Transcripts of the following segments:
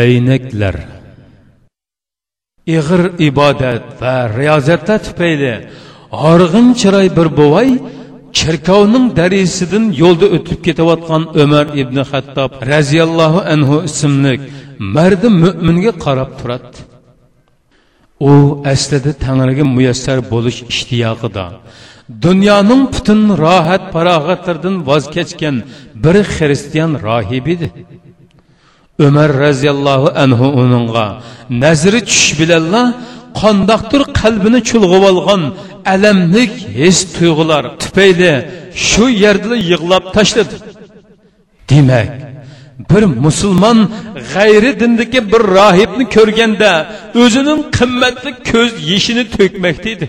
aynaklar ig'ir ibodat va riyozatlar tufayli horg'in chiroy bir buvay chirkovning darisidan yo'lda o'tib ketayotgan umar ibn hattob roziyallohu anhu ismli mardi mo'minga qarab turadi u aslida tangriga muyassar bo'lish ishtiyoqida. Dunyoning butun rohat farog'atlaridan voz kechgan bir xristian rohib edi umar roziyallohu anhu uningga nazri tushish bilanla qandoqdir qalbini chulg'ib olgan alamlik his tuyg'ular tufayli shu yerda yig'lab tashladi demak bir musulmon g'ayri dindagi bir rohibni ko'rganda o'zining qimmatli ko'z yeshini to'kmakda edi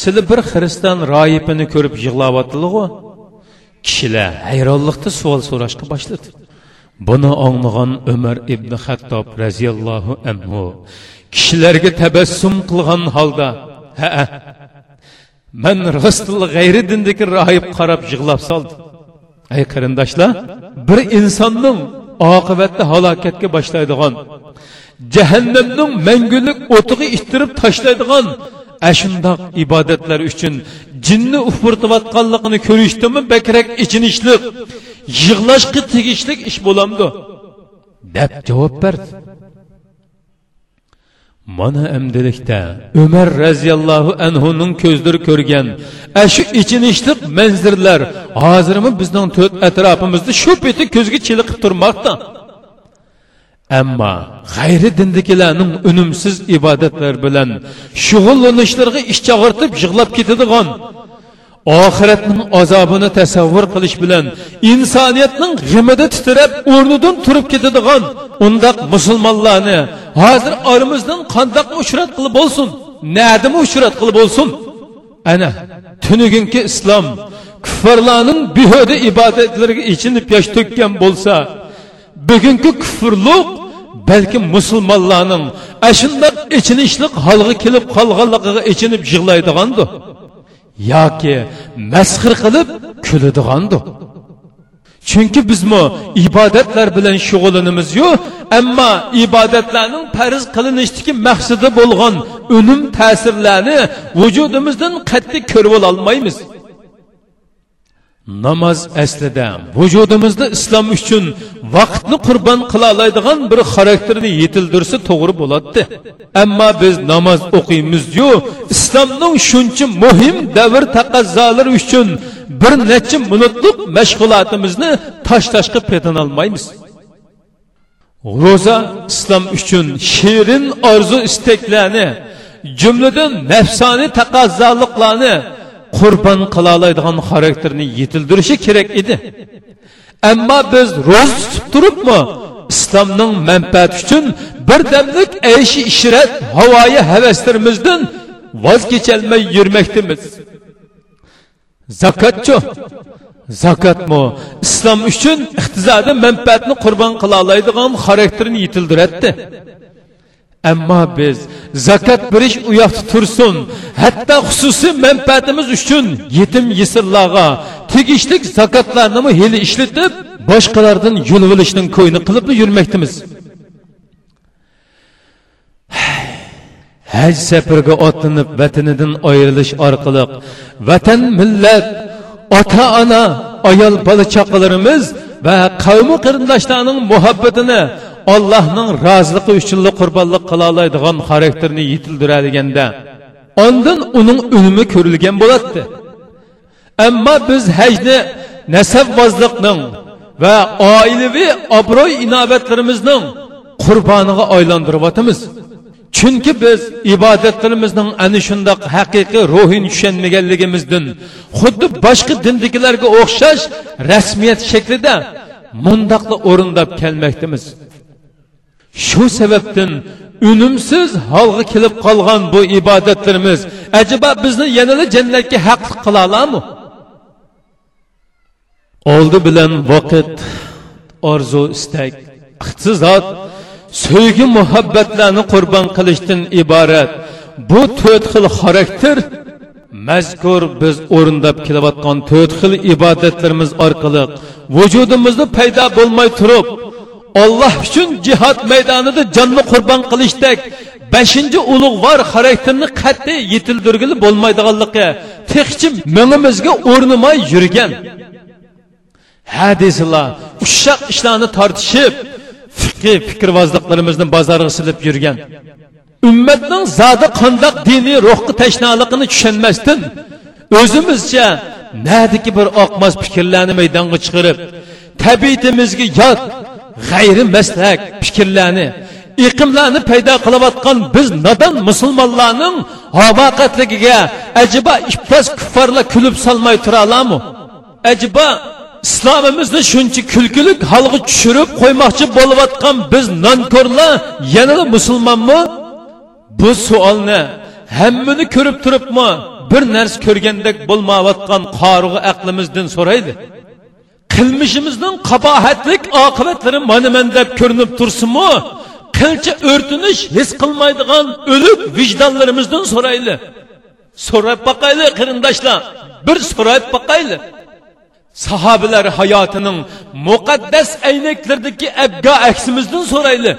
sizlar bir xristian rohibini ko'rib yig'layotdilagu kishilar hayronlikda savol so'rashga boshladi buni ongligan umar ibn hattob roziyallohu anhu. Kishilarga tabassum qilgan holda ha man rostilla g'ayri dindiki rohib qarab yig'lab soldi. Ey qarindoshlar bir insonning oqibatda halokatga boshlaydigan jahannamning mangulik o'tiga ittirib tashlaydigan ashundoq ibodatlar uchun jinni ufurtiyotganligini ko'rishdimi bakrak ichinishlik yig'lashga tegishlik ish bo'lamdi. Deb javob berdi. Mana amdilikda umar roziyallohu anhuning ko'zlari ko'rgan shu ichinishliq manzirlar hozirmi bizning to'rt atrofimizda shu peti ko'zga chiliqib turmoqda. Ammo g'ayri dindikilarning unumsiz ibodatlar bilan shug'ullanishlariga ish chog'irtib yig'lab ketadigan oxiratning azobini tasavvur qilish bilan insoniyatning g'imida titrab o'rnidan turib ketadigan undoq musulmonlarni hozir oramizdan qandoq uchrat qilib bo'lsin nadimi uchrat qilib bo'lsin? Ana tunugungi islom kufrlarning behuda ibodatlariga ichinib yosh to'kkan bo'lsa bugungi kufrluq balki musulmonlarning ashundoq ichinishliq holga kelib qolganligiga ichinib yig'laydigandir. Yoki masxir qilib kuladigandir chunki bizmi ibodatlar bilan shug'ullanamiz-yu, ammo ibodatlarning farz qilinishdagi maqsadi bo'lgan unum ta'sirlarni vujudimizdan qat'iy ko'rib olmaymiz. Namoz aslida vujudimizda islom uchun vaqtni qurbon qila oladigan bir xarakterni yetildirsa to'g'ri bo'ladi ammo biz namoz o'qiymiz-yu islomning shuncha muhim davr taqozzolari uchun bir necha minutlik mashg'ulotimizni tosh toshqa petinolmaymiz ro'za islom uchun shirin orzu istaklarni jumladan nafsoniy taqozzoliqlarni qurbon qilolaydigan xarakterni yetildirishi kerak edi. Ammo biz ro'za tutib turibmi? Islomning manfaati uchun birdamlik ayshi ishrat havoyi havaslarimizdan voz kecholmay yurmoqdamiz zakotchi zakotmi? Islom uchun iqtisodiy manfaatni qurbon qila oladigan xarakterni yetildiratdi ammo biz zakot berish u yoqda tursin hatto xususiy manfaatimiz uchun yetim yesirlarga tegishli zakotlarni hali ishlatib boshqalardan yulvilishning olishning ko'yni qilib yurmoqdamiz haj safarga otlanib vatanidan ayrilish orqali vatan millat ota ona ayol bola chaqalarimiz va qavmi qarindoshlarning muhabbatini allohning roziligi uchun qurbonlik qila oladigan xarakterni yetildiradiganda ondan uning unumi ko'rilgan bo'ladi ammo biz hajni nasabvozlikning va oilaviy obro'y inobatlarimizning qurboniga aylantiryapmiz chunki biz ibodatlarimizning ana shundoq haqiqiy ruhini tushunmaganligimizdan xuddi boshqa dindagilarga o'xshash rasmiyat shaklida mundoqla орындап kelmoqdamiz. Shu sababdan unumsiz holga kelib qolgan bu ibodatlarimiz ajaba bizni yanada jannatga haq qila oladimi oldi bilan vaqt orzu istak iqtisod sevgi muhabbatlarni qurbon qilishdan iborat. Bu to'rt xil xarakter mazkur biz o'rindab kelayotgan to'rt xil ibodatlarimiz orqali vujudimizda paydo bo'lmay turib Allah uchun cihat maydonida jonni qurbon qilishdek beshinchi ulug'vor xarakterni qat'iy yetildirgili bo'lmaydiganligi texchi mingimizga o'rnamay yurgan. Hadislar desinlar ushoq ishlarni tortishib fiqi fikrvozliqlarimizni bozorga silib yurgan. Ummatning zodi qandoq diniy ruhga tashnaligini tushunmasdan o'zimizcha nadiki bir oqmas fikrlarni maydonga chiqarib tabiatimizga yot g'ayri maslak fikrlarni iqimlarni paydo qilayotgan biz nodon musulmonlarning havoqatligiga ajiba iflos kuffarlar kulib solmay turalami ajiba islomimizni shuncha kulkilik holga tushirib qo'ymoqchi bo'layotgan biz nonko'rlar yana musulmonmi? Bu savolni hammani ko'rib turibmi? Bir narsa ko'rgandek bo'lmayotgan qorig'i aqlimizdan so'raydi. Qilmishimizning qabohatlik oqibatlari mana man deb ko'rinib tursinmi qilcha o'rtinish his qilmaydigan o'lik vijdonlarimizdan so'rayli so'rab boqayli qarindoshlar bir so'rab boqayli sahobalar hayotining muqaddas aynaklaridagi abgo aksimizdan so'rayli